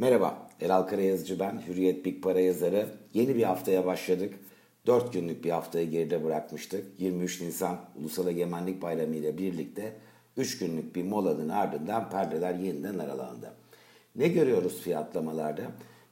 Merhaba, Elal Karayazıcı ben, Hürriyet Big Para yazarı. Yeni bir haftaya başladık. 4 günlük bir haftayı geride bırakmıştık. 23 Nisan Ulusal Egemenlik Bayramı ile birlikte 3 günlük bir molanın ardından perdeler yeniden aralandı. Ne görüyoruz fiyatlamalarda?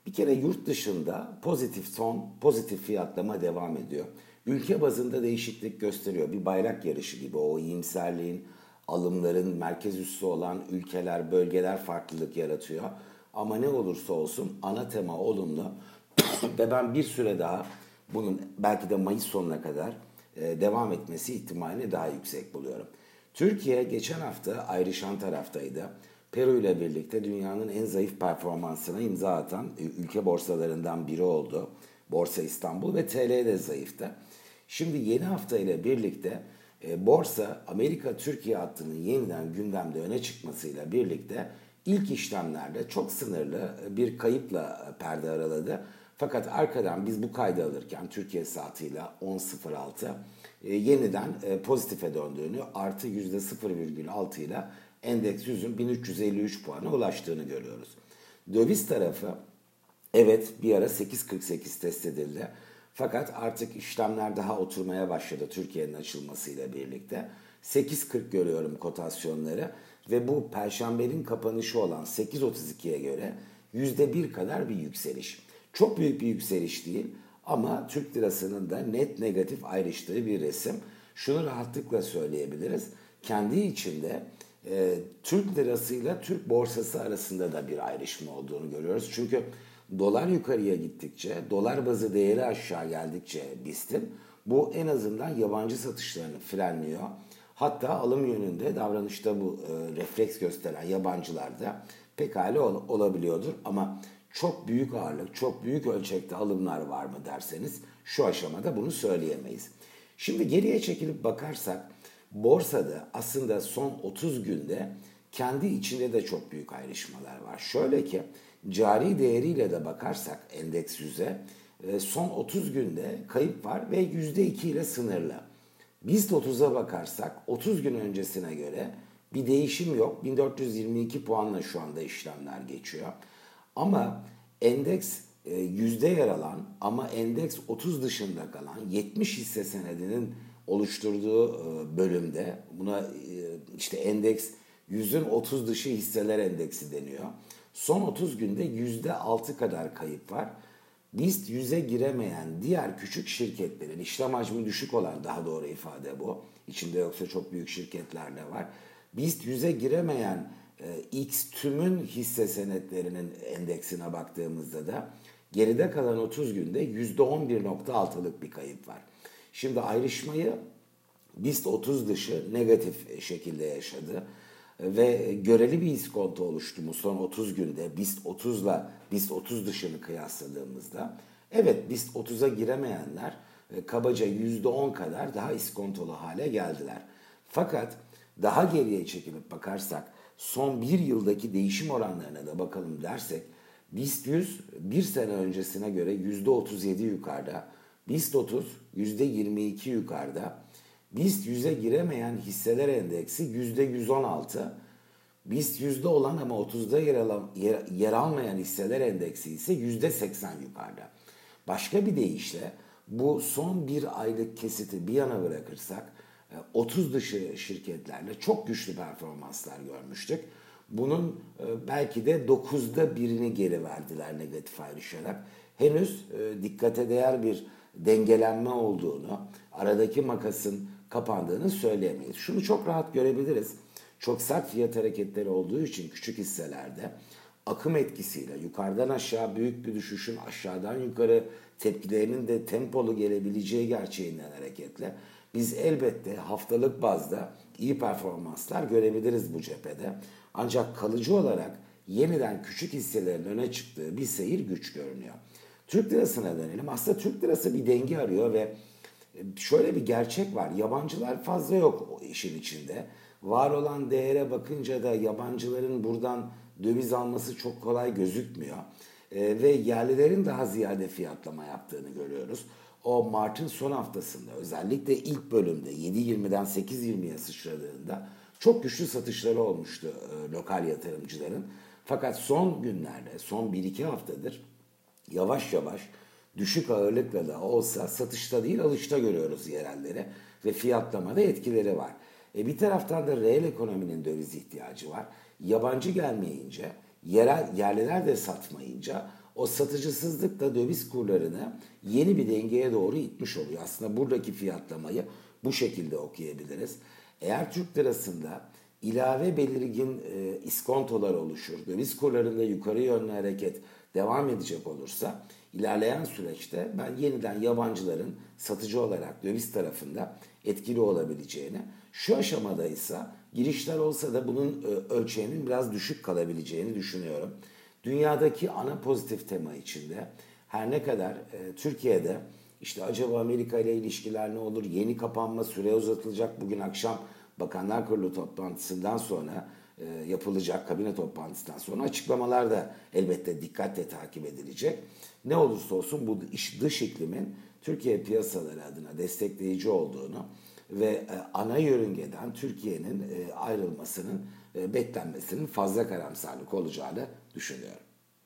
Bir kere yurt dışında pozitif son, pozitif fiyatlama devam ediyor. Ülke bazında değişiklik gösteriyor. Bir bayrak yarışı gibi o iyimserliğin, alımların merkez üssü olan ülkeler, bölgeler farklılık yaratıyor. Ama ne olursa olsun ana tema olumlu ve ben bir süre daha bunun belki de Mayıs sonuna kadar e, devam etmesi ihtimalini daha yüksek buluyorum. Türkiye geçen hafta ayrışan taraftaydı. Peru ile birlikte dünyanın en zayıf performansına imza atan e, ülke borsalarından biri oldu. Borsa İstanbul ve TL de zayıftı. Şimdi yeni hafta ile birlikte e, borsa Amerika Türkiye hattının yeniden gündemde öne çıkmasıyla birlikte ilk işlemlerde çok sınırlı bir kayıpla perde araladı. Fakat arkadan biz bu kaydı alırken Türkiye saatiyle 10.06 e, yeniden e, pozitife döndüğünü artı %0,6 ile endeks 100'ün 1353 puana ulaştığını görüyoruz. Döviz tarafı evet bir ara 8.48 test edildi. Fakat artık işlemler daha oturmaya başladı Türkiye'nin açılmasıyla birlikte. 8.40 görüyorum kotasyonları ve bu perşembenin kapanışı olan 8.32'ye göre %1 kadar bir yükseliş. Çok büyük bir yükseliş değil ama Türk lirasının da net negatif ayrıştığı bir resim. Şunu rahatlıkla söyleyebiliriz. Kendi içinde e, Türk lirasıyla Türk borsası arasında da bir ayrışma olduğunu görüyoruz. Çünkü dolar yukarıya gittikçe, dolar bazı değeri aşağı geldikçe BIST'in bu en azından yabancı satışlarını frenliyor. Hatta alım yönünde davranışta bu e, refleks gösteren yabancılarda pekala ol, olabiliyordur. Ama çok büyük ağırlık, çok büyük ölçekte alımlar var mı derseniz şu aşamada bunu söyleyemeyiz. Şimdi geriye çekilip bakarsak borsada aslında son 30 günde kendi içinde de çok büyük ayrışmalar var. Şöyle ki cari değeriyle de bakarsak endeks yüze e, son 30 günde kayıp var ve %2 ile sınırlı. BIST 30'a bakarsak 30 gün öncesine göre bir değişim yok. 1422 puanla şu anda işlemler geçiyor. Ama endeks e, yüzde yer alan ama endeks 30 dışında kalan 70 hisse senedinin oluşturduğu e, bölümde buna işte endeks yüzün 30 dışı hisseler endeksi deniyor. Son 30 günde yüzde 6 kadar kayıp var. BIST yüze giremeyen diğer küçük şirketlerin işlem hacmi düşük olan daha doğru ifade bu. İçinde yoksa çok büyük şirketler de var. BIST yüze giremeyen e, X tümün hisse senetlerinin endeksine baktığımızda da geride kalan 30 günde %11.6'lık bir kayıp var. Şimdi ayrışmayı BIST 30 dışı negatif şekilde yaşadı ve göreli bir iskonto oluştu mu son 30 günde. BIST 30 ile BIST 30 dışını kıyasladığımızda. Evet BIST 30'a giremeyenler e, kabaca %10 kadar daha iskontolu hale geldiler. Fakat daha geriye çekilip bakarsak son bir yıldaki değişim oranlarına da bakalım dersek BIST 100 bir sene öncesine göre %37 yukarıda, BIST 30 %22 yukarıda, BIST 100'e giremeyen hisseler endeksi %116, BIST yüzde olan ama 30'da yer, alan, yer, yer almayan hisseler endeksi ise %80 yukarıda. Başka bir deyişle bu son bir aylık kesiti bir yana bırakırsak 30 e, dışı şirketlerle çok güçlü performanslar görmüştük. Bunun e, belki de 9'da birini geri verdiler negatif ayrışarak. Henüz e, dikkate değer bir dengelenme olduğunu, aradaki makasın kapandığını söyleyemeyiz. Şunu çok rahat görebiliriz. Çok sert fiyat hareketleri olduğu için küçük hisselerde akım etkisiyle yukarıdan aşağı büyük bir düşüşün aşağıdan yukarı tepkilerinin de tempolu gelebileceği gerçeğinden hareketle biz elbette haftalık bazda iyi performanslar görebiliriz bu cephede. Ancak kalıcı olarak yeniden küçük hisselerin öne çıktığı bir seyir güç görünüyor. Türk lirasına dönelim. Aslında Türk lirası bir denge arıyor ve e, şöyle bir gerçek var. Yabancılar fazla yok o işin içinde. Var olan değere bakınca da yabancıların buradan döviz alması çok kolay gözükmüyor. E, ve yerlilerin daha ziyade fiyatlama yaptığını görüyoruz o Mart'ın son haftasında özellikle ilk bölümde 7.20'den 8.20'ye sıçradığında çok güçlü satışları olmuştu e, lokal yatırımcıların. Fakat son günlerde, son 1-2 haftadır yavaş yavaş düşük ağırlıkla da olsa satışta değil alışta görüyoruz yerellere ve fiyatlamada etkileri var. E bir taraftan da reel ekonominin döviz ihtiyacı var. Yabancı gelmeyince, yerel yerliler de satmayınca o satıcısızlık da döviz kurlarını yeni bir dengeye doğru itmiş oluyor. Aslında buradaki fiyatlamayı bu şekilde okuyabiliriz. Eğer Türk lirasında ilave belirgin e, iskontolar oluşur, döviz kurlarında yukarı yönlü hareket devam edecek olursa ilerleyen süreçte ben yeniden yabancıların satıcı olarak döviz tarafında etkili olabileceğini, şu aşamada ise girişler olsa da bunun e, ölçeğinin biraz düşük kalabileceğini düşünüyorum. Dünyadaki ana pozitif tema içinde her ne kadar e, Türkiye'de işte acaba Amerika ile ilişkiler ne olur, yeni kapanma süre uzatılacak bugün akşam Bakanlar Kurulu toplantısından sonra e, yapılacak kabine toplantısından sonra açıklamalar da elbette dikkatle takip edilecek. Ne olursa olsun bu iş dış iklimin Türkiye piyasaları adına destekleyici olduğunu ve e, ana yörüngeden Türkiye'nin e, ayrılmasının beklenmesinin fazla karamsarlık olacağını düşünüyorum.